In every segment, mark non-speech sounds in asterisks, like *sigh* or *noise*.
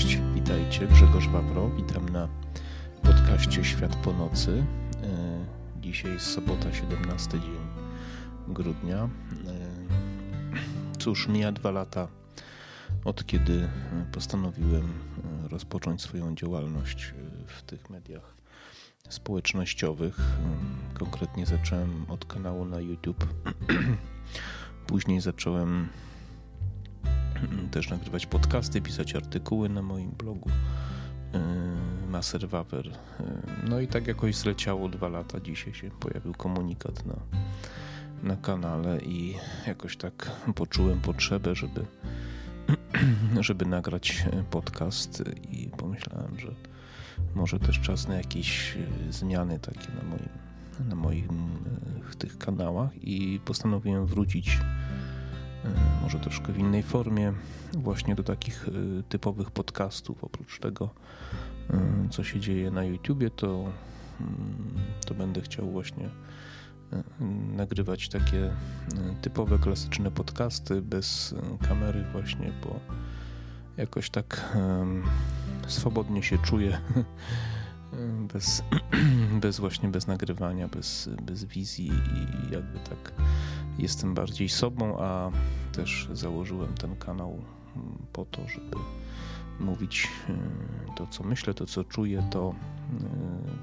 Cześć, witajcie. Grzegorz Wawro, witam na podcaście Świat po nocy. E, dzisiaj jest sobota, 17 dzień grudnia. E, cóż, mija dwa lata od kiedy postanowiłem e, rozpocząć swoją działalność w tych mediach społecznościowych. Konkretnie zacząłem od kanału na YouTube. *clears throat* Później zacząłem *clears throat* też nagrywać podcasty, pisać artykuły na moim blogu yy, Maser Wawer. Yy, no i tak jakoś zleciało dwa lata. Dzisiaj się pojawił komunikat na, na kanale i jakoś tak poczułem potrzebę, żeby, *clears throat* żeby nagrać podcast i pomyślałem, że może też czas na jakieś yy, zmiany takie na moim, na moich tych kanałach i postanowiłem wrócić może troszkę w innej formie, właśnie do takich e, typowych podcastów. Oprócz tego, e, co się dzieje na YouTubie, to, mm, to będę chciał właśnie nagrywać takie typowe, klasyczne podcasty bez kamery, właśnie, bo jakoś tak swobodnie się czuję. *laughs* Bez, *clears throat* bez właśnie bez nagrywania, bez, bez wizji i jakby tak jestem bardziej sobą, a też założyłem ten kanał mm, po to, żeby mówić y, to, co myślę, to, co czuję, to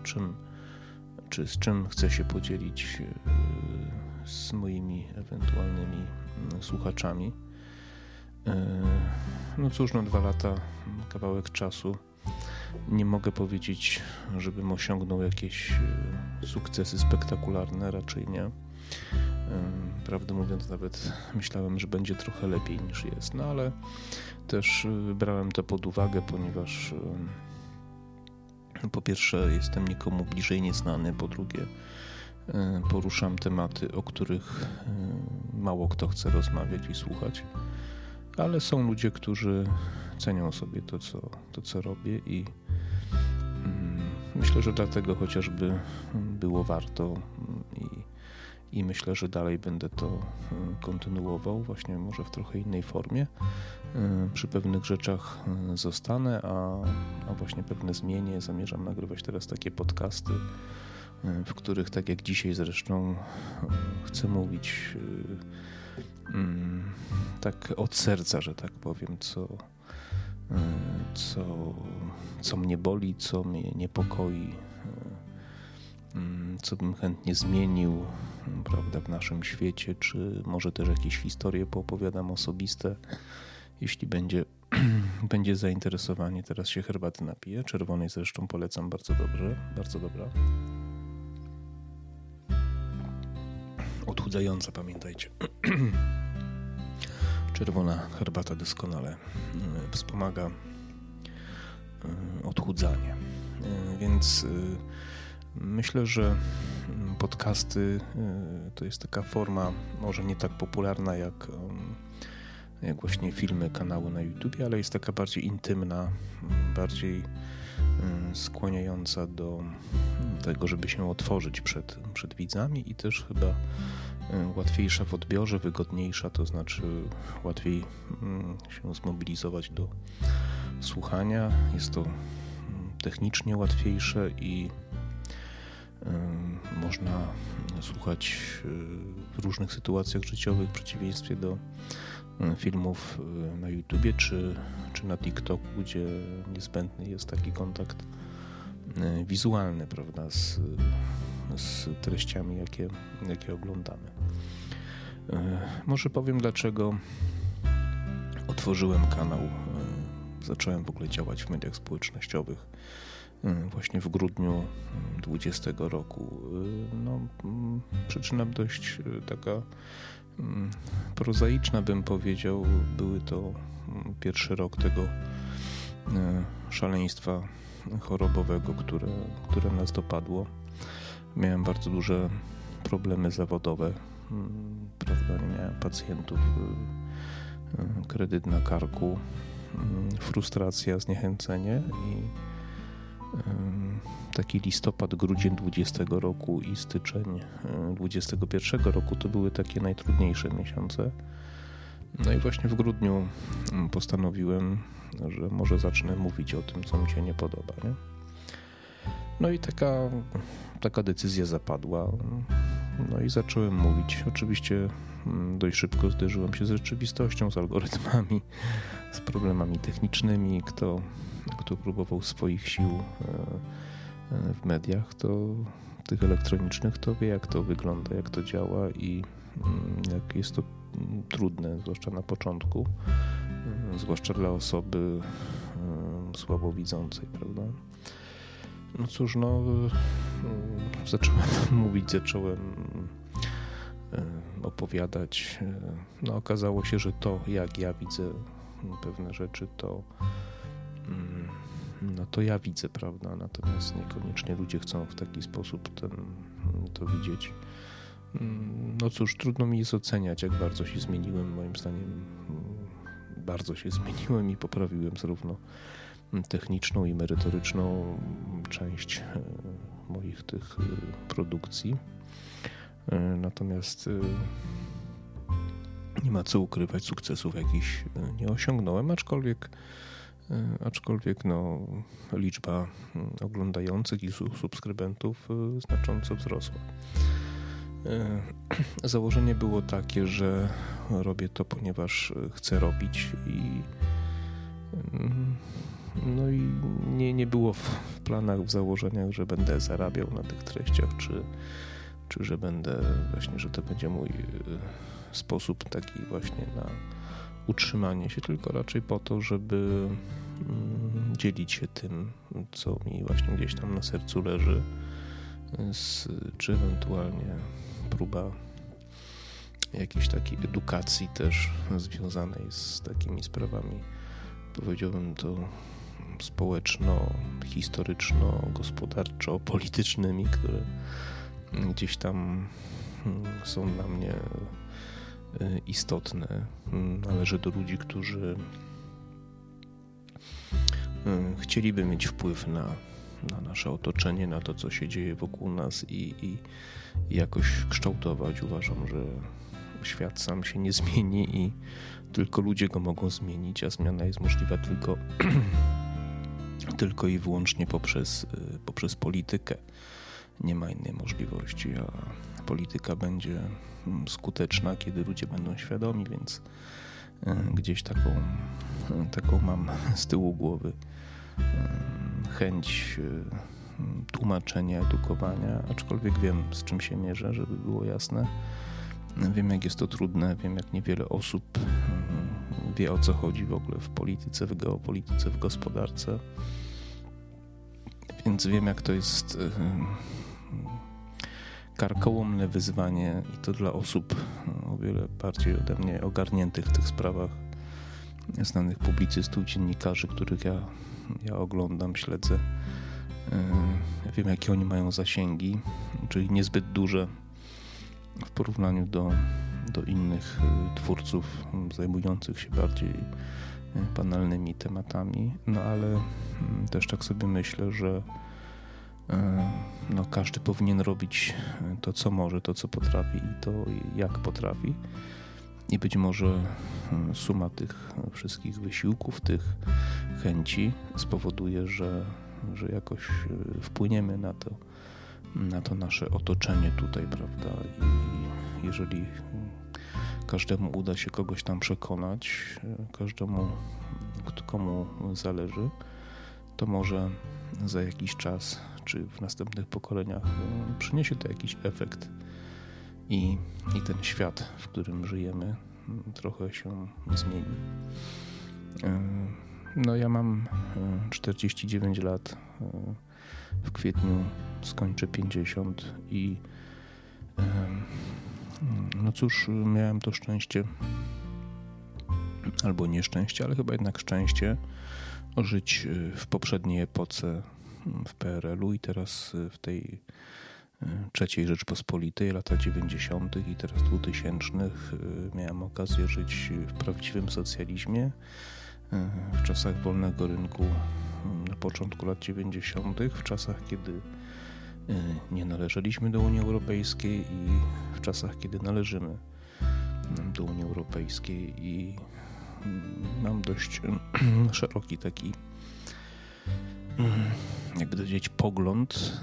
y, czym, czy z czym chcę się podzielić y, z moimi ewentualnymi słuchaczami. No cóż, no dwa lata, kawałek czasu. Nie mogę powiedzieć, żebym osiągnął jakieś sukcesy spektakularne, raczej nie. Prawdę mówiąc, nawet myślałem, że będzie trochę lepiej niż jest, no ale też y, brałem to pod uwagę, ponieważ po pierwsze jestem nikomu bliżej nieznany, po drugie y, poruszam tematy, o których y, mało kto chce rozmawiać i słuchać, ale są ludzie, którzy cenią sobie to, co, to, co robię i mm, myślę, że dlatego chociażby było warto i myślę, że dalej będę to e, kontynuował, właśnie może w trochę innej formie. E, przy pewnych rzeczach e, zostanę, a, a właśnie pewne zmienię. Zamierzam nagrywać teraz takie podcasty, w których, tak jak dzisiaj zresztą, chcę mówić tak od serca, że tak powiem, co, co, co mnie boli, co mnie niepokoi, co bym chętnie zmienił prawda, w naszym świecie, czy może też jakieś historie poopowiadam osobiste, jeśli będzie, *clears throat* będzie zainteresowanie. Teraz się herbaty napiję, czerwonej zresztą polecam bardzo dobrze, bardzo dobra. Odchudzająca, pamiętajcie. *clears throat* Czerwona herbata doskonale mm, wspomaga mm, odchudzanie. Mm, więc y, myślę, że podcasty y, to jest taka forma, może nie tak popularna jak, um, jak właśnie filmy, kanały na YouTube, ale jest taka bardziej intymna, bardziej y, skłaniająca do tego, żeby się otworzyć przed, przed widzami i też chyba y, łatwiejsza w odbiorze, wygodniejsza, to znaczy łatwiej się zmobilizować do słuchania. Jest to technicznie łatwiejsze i można słuchać y, w różnych sytuacjach życiowych, w przeciwieństwie do y, filmów y, na YouTubie czy, czy na TikToku, gdzie niezbędny jest taki kontakt wizualny, prawda, z, z treściami, jakie, jakie oglądamy. Może powiem, dlaczego otworzyłem kanał, zacząłem w ogóle działać w mediach społecznościowych właśnie w grudniu 20 mm, roku. Y, no, mm, przyczyna dość y, taka prozaiczna, bym powiedział. Były to pierwszy rok tego y, szaleństwa chorobowego, które, które nas dopadło. Miałem bardzo duże problemy zawodowe, prawda, nie miałem pacjentów, kredyt na karku, frustracja, zniechęcenie i taki listopad, grudzień 20 roku i styczeń 21 roku to były takie najtrudniejsze miesiące. No i właśnie w grudniu mm, postanowiłem, że może zacznę mówić o tym, co mi się nie podoba. Nie? No i taka, taka decyzja zapadła. No i zacząłem mówić. Oczywiście mm, dość szybko zderzyłem się z rzeczywistością, z algorytmami, z problemami technicznymi. Kto, kto próbował swoich sił e, e, w mediach, to tych elektronicznych, to wie, jak to wygląda, jak to działa i mm, jak jest to mm, trudne, zwłaszcza na początku, zwłaszcza dla osoby słabowidzącej, prawda? No cóż, no e, zacząłem *laughs* mówić, zacząłem opowiadać. No okazało się, że to jak ja widzę pewne rzeczy, to mm, no to ja widzę, prawda? Natomiast niekoniecznie ludzie chcą w taki sposób ten, to widzieć. Mm, no cóż, trudno mi jest oceniać, jak bardzo się zmieniłem. Moim zdaniem mm, bardzo się *laughs* zmieniłem i poprawiłem zarówno techniczną i merytoryczną część e, moich tych e, produkcji. E, natomiast nie ma co ukrywać, sukcesów jakichś nie osiągnąłem, aczkolwiek, aczkolwiek no, liczba oglądających i subskrybentów znacząco wzrosła. *clears throat* Założenie było takie, że robię to, ponieważ chcę robić i no i nie, nie było w planach, w założeniach, że będę zarabiał na tych treściach, czy, czy że będę właśnie, że to będzie mój y, sposób taki właśnie na utrzymanie się, tylko raczej po to, żeby mm, dzielić się tym, co mi właśnie gdzieś tam na sercu leży, z, czy ewentualnie próba jakiejś takiej edukacji też związanej z takimi sprawami, powiedziałbym to społeczno-historyczno-gospodarczo-politycznymi, które gdzieś tam mm, są dla mnie y, istotne. Należy do ludzi, którzy y, chcieliby mieć wpływ na, na nasze otoczenie, na to, co się dzieje wokół nas i, i, i jakoś kształtować. Uważam, że świat sam się nie zmieni i tylko ludzie go mogą zmienić, a zmiana jest możliwa tylko *clears throat* tylko i wyłącznie poprzez, y, poprzez politykę. Nie ma innej możliwości, a polityka będzie mm, skuteczna, kiedy ludzie będą świadomi, więc y, gdzieś taką, y, taką mam z tyłu głowy chęć tłumaczenia, edukowania, aczkolwiek wiem, z czym się mierzę, żeby było jasne. Wiem, jak jest to trudne, wiem, jak niewiele osób wie, o co chodzi w ogóle w polityce, w geopolityce, w gospodarce więc wiem, jak to jest karkołomne wyzwanie i to dla osób o wiele bardziej ode mnie ogarniętych w tych sprawach, znanych publicystów, dziennikarzy, których ja, ja oglądam, śledzę. Y, ja wiem, jakie oni mają zasięgi, czyli niezbyt duże w porównaniu do, do innych twórców zajmujących się bardziej banalnymi tematami, no ale mm, też tak sobie myślę, że no, każdy powinien robić e, to, co może, to, co potrafi i to, jak potrafi. I być może e, suma tych wszystkich wysiłków, tych chęci spowoduje, że, że jakoś wpłyniemy na to, na to nasze otoczenie tutaj, prawda? I jeżeli każdemu uda się kogoś tam przekonać, każdemu, komu zależy, to może za jakiś czas, czy w następnych pokoleniach no, przyniesie to jakiś efekt i, i ten świat, w którym żyjemy, trochę się zmieni. E, no, ja mam 49 e, lat. E, w kwietniu skończę 50 i no cóż, miałem to szczęście, albo nieszczęście, ale chyba jednak szczęście, żyć w poprzedniej epoce mm, w PRL-u i teraz y, w tej y, trzeciej Rzeczpospolitej, lata 90. i teraz 2000 miałem okazję żyć w prawdziwym socjalizmie, w czasach wolnego rynku na początku lat 90., w czasach, kiedy nie należeliśmy do Unii Europejskiej i w czasach, kiedy należymy do Unii Europejskiej i mam dość *clears throat* szeroki taki jakby powiedzieć pogląd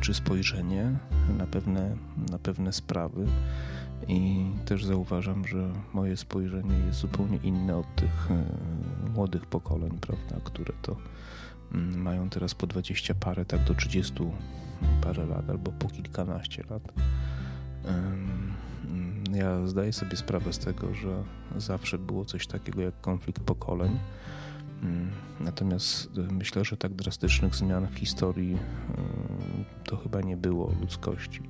czy spojrzenie na pewne, na pewne sprawy i też zauważam, że moje spojrzenie jest zupełnie inne od tych młodych pokoleń, prawda, które to mm, mają teraz po 20 parę, tak do 30 parę lat albo po kilkanaście lat. Ja zdaję sobie sprawę z tego, że zawsze było coś takiego jak konflikt pokoleń. Mm, natomiast myślę, że tak drastycznych zmian w historii to chyba nie było ludzkości.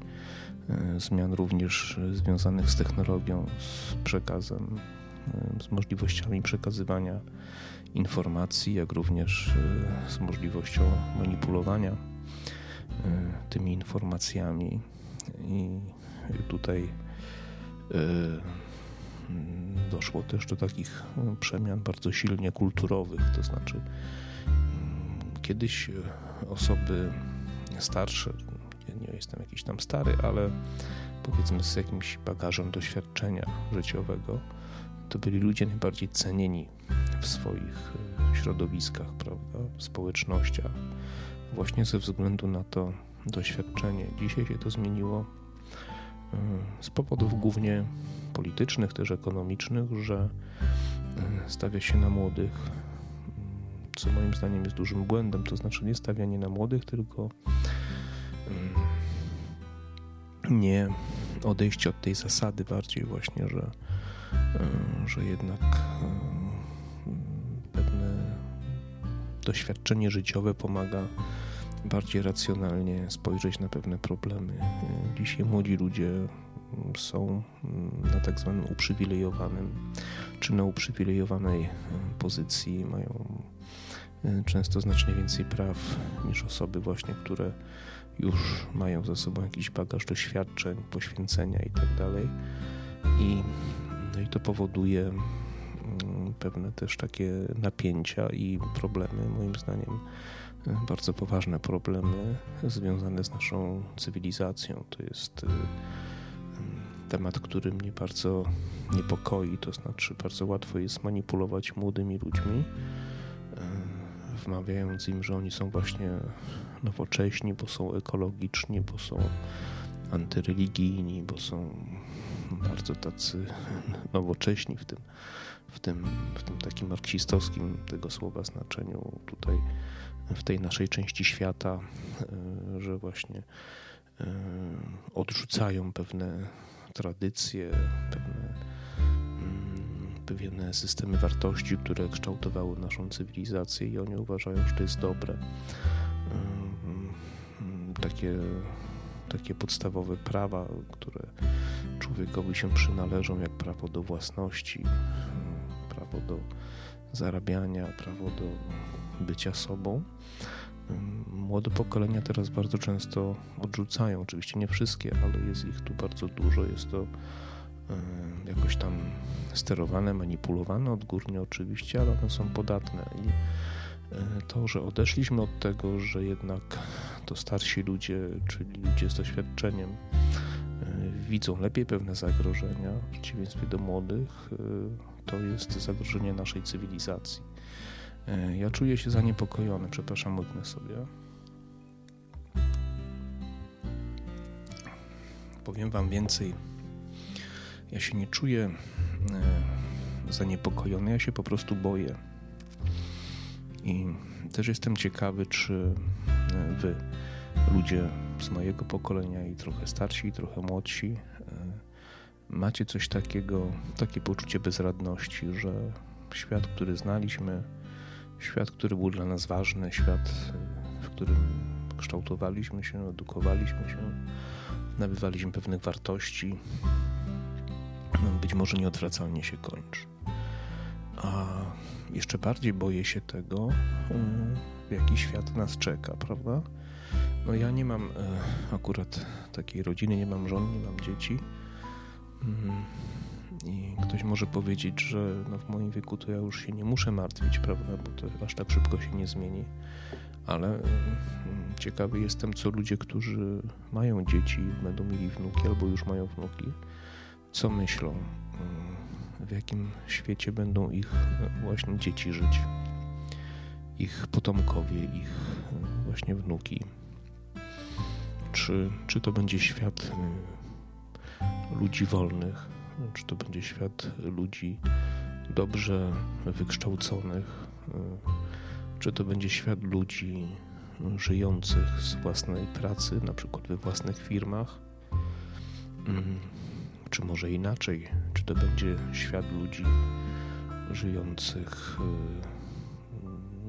Zmian również związanych z technologią, z przekazem, z możliwościami przekazywania informacji, jak również z możliwością manipulowania tymi informacjami. I tutaj doszło też do takich przemian bardzo silnie kulturowych, to znaczy kiedyś osoby starsze, nie, nie jestem jakiś tam stary, ale powiedzmy z jakimś bagażem doświadczenia życiowego, to byli ludzie najbardziej cenieni w swoich środowiskach, prawda, w społecznościach, właśnie ze względu na to doświadczenie. Dzisiaj się to zmieniło z powodów głównie politycznych, też ekonomicznych, że stawia się na młodych, co moim zdaniem jest dużym błędem, to znaczy nie stawianie na młodych, tylko nie odejście od tej zasady bardziej właśnie, że, że jednak pewne doświadczenie życiowe pomaga bardziej racjonalnie spojrzeć na pewne problemy. Dzisiaj młodzi ludzie są na tak zwanym uprzywilejowanym czy na uprzywilejowanej pozycji, mają często znacznie więcej praw niż osoby właśnie, które już mają za sobą jakiś bagaż doświadczeń, poświęcenia itd. Tak I, no i to powoduje mm, pewne też takie napięcia i problemy, moim zdaniem, bardzo poważne problemy związane z naszą cywilizacją. To jest temat, który mnie bardzo niepokoi, to znaczy bardzo łatwo jest manipulować młodymi ludźmi, y, wmawiając im, że oni są właśnie nowocześni, bo są ekologiczni, bo są antyreligijni, bo są bardzo tacy nowocześni w tym, w tym, w tym takim marksistowskim tego słowa znaczeniu tutaj w tej naszej części świata, e, że właśnie e, odrzucają pewne tradycje, pewne, mm, pewne systemy wartości, które kształtowały naszą cywilizację i oni uważają, że to jest dobre. Mm, takie, takie podstawowe prawa, które człowiekowi się przynależą, jak prawo do własności, prawo do zarabiania, prawo do bycia sobą. Młode pokolenia teraz bardzo często odrzucają, oczywiście nie wszystkie, ale jest ich tu bardzo dużo. Jest to jakoś tam sterowane, manipulowane odgórnie oczywiście, ale one są podatne i e, to, że odeszliśmy od tego, że jednak to starsi ludzie, czyli ludzie z doświadczeniem, e, widzą lepiej pewne zagrożenia, w przeciwieństwie do młodych, e, to jest zagrożenie naszej cywilizacji. E, ja czuję się zaniepokojony, przepraszam, łyknę sobie. Powiem Wam więcej. Ja się nie czuję e, zaniepokojony, ja się po prostu boję. I też jestem ciekawy, czy e, Wy, ludzie z mojego pokolenia i trochę starsi, i trochę młodsi, macie coś takiego, takie poczucie bezradności, że świat, który znaliśmy, Świat, który był dla nas ważny, świat, w którym kształtowaliśmy się, edukowaliśmy się, nabywaliśmy pewnych wartości, być może nieodwracalnie się kończy. A jeszcze bardziej boję się tego, jaki świat nas czeka, prawda? No ja nie mam e, akurat takiej rodziny, nie mam żon, nie mam dzieci. Mm, i ktoś może powiedzieć, że no w moim wieku to ja już się nie muszę martwić, prawda, bo to aż tak szybko się nie zmieni. Ale mm, ciekawy jestem, co ludzie, którzy mają dzieci, będą mieli wnuki albo już mają wnuki, co myślą, w jakim świecie będą ich właśnie dzieci żyć, ich potomkowie, ich właśnie wnuki. Czy, czy to będzie świat ludzi wolnych, czy to będzie świat ludzi dobrze wykształconych, czy to będzie świat ludzi żyjących z własnej pracy, na przykład we własnych firmach, mm, czy może inaczej, czy to będzie świat ludzi żyjących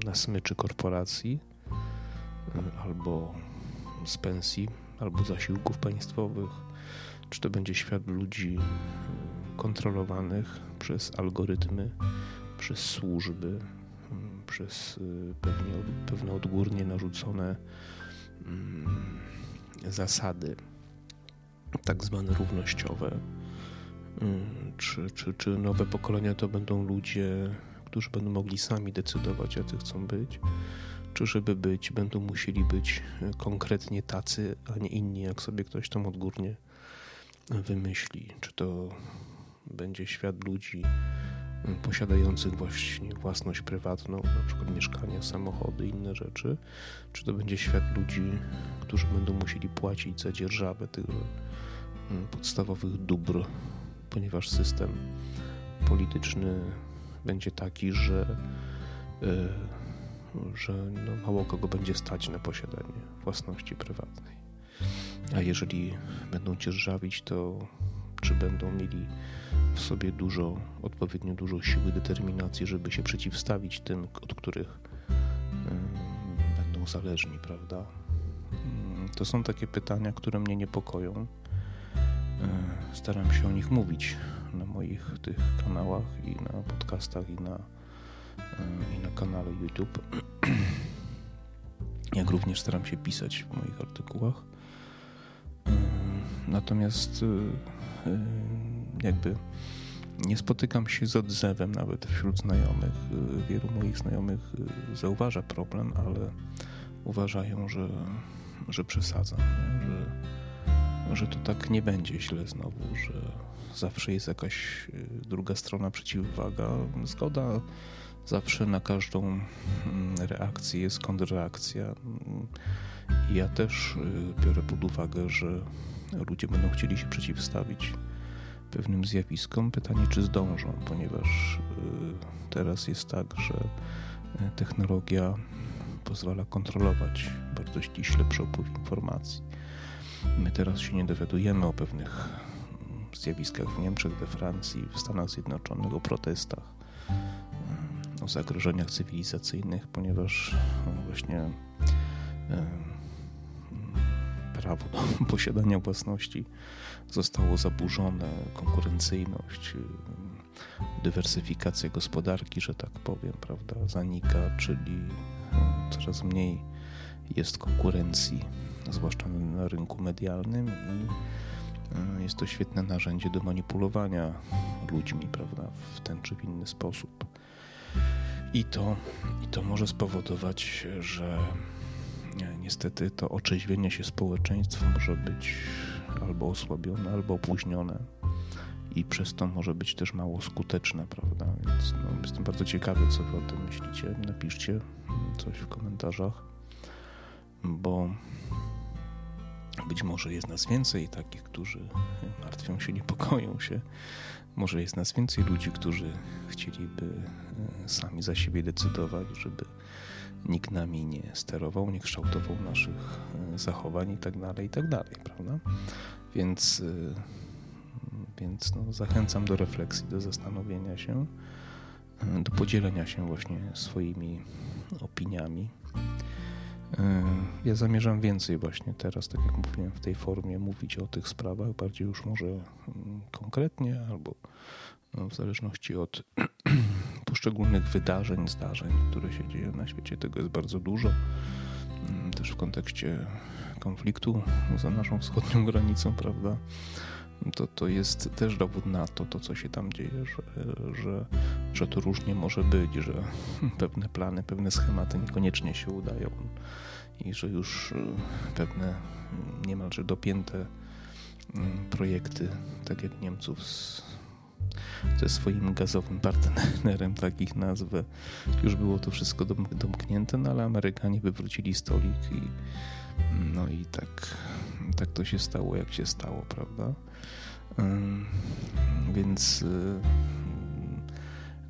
y, na smyczy korporacji, y, albo z pensji, albo zasiłków państwowych, czy to będzie świat ludzi y, kontrolowanych przez algorytmy, przez służby, przez pewnie, pewne odgórnie narzucone mm, zasady tak zwane równościowe. Mm, czy, czy, czy nowe pokolenia to będą ludzie, którzy będą mogli sami decydować, jacy chcą być? Czy żeby być, będą musieli być konkretnie tacy, a nie inni, jak sobie ktoś tam odgórnie wymyśli? Czy to będzie świat ludzi mm, posiadających właśnie własność prywatną, na przykład mieszkania, samochody, inne rzeczy? Czy to będzie świat ludzi, którzy będą musieli płacić za dzierżawę tych Mm, podstawowych dóbr, ponieważ system polityczny będzie taki, że, e, że no mało kogo będzie stać na posiadanie własności prywatnej. A jeżeli będą dzierżawić, to czy będą mieli w sobie dużo, odpowiednio dużo siły, determinacji, żeby się przeciwstawić tym, od których będą zależni, prawda? Mm, to są takie pytania, które mnie niepokoją. E, staram się o nich mówić na moich tych kanałach i na podcastach i na, e, i na kanale YouTube. *clears throat* Jak również staram się pisać w moich artykułach. E, natomiast jakby nie spotykam się z odzewem nawet wśród znajomych. Wielu moich znajomych zauważa problem, ale uważają, że, że przesadzam, że że to tak nie będzie źle znowu, że zawsze jest jakaś y, druga strona przeciwwaga. Zgoda zawsze na każdą mm, reakcję jest kontrreakcja. Ja też y, biorę pod uwagę, że ludzie będą chcieli się przeciwstawić pewnym zjawiskom. Pytanie, czy zdążą, ponieważ y, teraz jest tak, że technologia pozwala kontrolować bardzo ściśle przepływ informacji My teraz się nie dowiadujemy o pewnych zjawiskach w Niemczech, we Francji, w Stanach Zjednoczonych, o protestach, o zagrożeniach cywilizacyjnych, ponieważ no, właśnie prawo do *laughs* posiadania własności zostało zaburzone, konkurencyjność, dywersyfikacja gospodarki, że tak powiem, prawda, zanika, czyli coraz mniej jest konkurencji zwłaszcza na rynku medialnym i e, jest to świetne narzędzie do manipulowania ludźmi, prawda, w ten czy w inny sposób. I to, i to może spowodować, że e, niestety to otrzeźwienie się społeczeństwa może być albo osłabione, albo opóźnione i przez to może być też mało skuteczne, prawda? Więc no, jestem bardzo ciekawy, co wy o tym myślicie. Napiszcie coś w komentarzach, bo być może jest nas więcej takich, którzy martwią się, niepokoją się. Może jest nas więcej ludzi, którzy chcieliby e, sami za siebie decydować, żeby nikt nami nie sterował, nie kształtował naszych e, zachowań i tak dalej, i tak dalej, prawda? Więc, e, więc no, zachęcam do refleksji, do zastanowienia się, do podzielenia się właśnie swoimi opiniami E, ja zamierzam więcej właśnie teraz, tak jak mówiłem, w tej formie mówić o tych sprawach, bardziej już może mm, konkretnie, albo w zależności od *clears throat* poszczególnych wydarzeń, zdarzeń, które się dzieją na świecie. Tego jest bardzo dużo. Mm, też w kontekście konfliktu za naszą wschodnią granicą, prawda? to, to jest też dowód na to, to co się tam dzieje, że, że, że to różnie może być, że *laughs* pewne plany, pewne schematy niekoniecznie się udają i że już e, pewne niemalże dopięte mm, projekty, tak jak Niemców z, ze swoim gazowym partnerem, takich nazwę. Już było to wszystko domknięte, no ale Amerykanie wywrócili stolik i no i tak, tak to się stało, jak się stało, prawda? Więc y,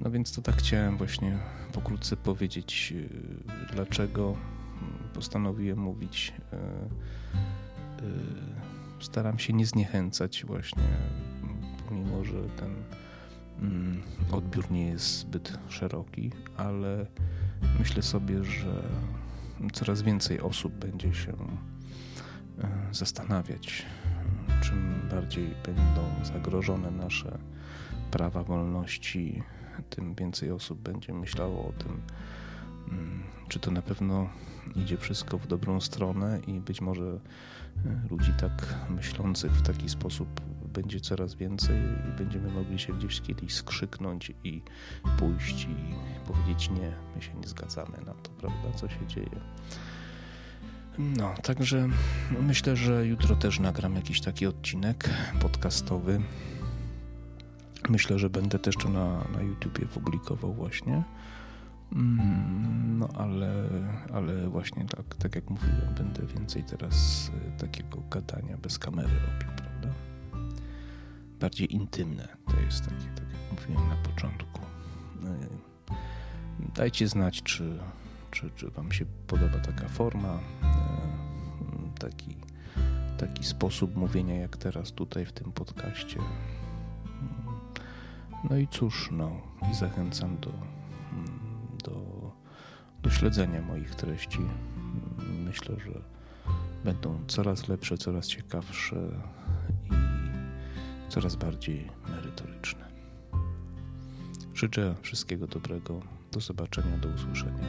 no więc to tak chciałem właśnie pokrótce powiedzieć, y, dlaczego postanowiłem mówić. Y, staram się nie zniechęcać właśnie, pomimo że ten mm, odbiór nie jest zbyt szeroki, ale myślę sobie, że coraz więcej osób będzie się zastanawiać czym bardziej będą zagrożone nasze prawa, wolności, tym więcej osób będzie myślało o tym, czy to na pewno idzie wszystko w dobrą stronę i być może e, ludzi tak myślących w taki sposób będzie coraz więcej i będziemy mogli się gdzieś kiedyś skrzyknąć i pójść i powiedzieć nie, my się nie zgadzamy na to, prawda, co się dzieje. No, także myślę, że jutro też nagram jakiś taki odcinek podcastowy. Myślę, że będę też to na, na YouTubie publikował właśnie. Mm, no, ale, ale właśnie tak, tak jak mówiłem, będę więcej teraz e, takiego gadania bez kamery robił, prawda? Bardziej intymne to jest takie, tak jak mówiłem na początku. E, dajcie znać, czy czy, czy Wam się podoba taka forma, e, taki, taki sposób mówienia jak teraz tutaj w tym podcaście. No i cóż, no i zachęcam do, do śledzenia moich treści. Myślę, że będą coraz lepsze, coraz ciekawsze i coraz bardziej merytoryczne. Życzę wszystkiego dobrego. Do zobaczenia, do usłyszenia.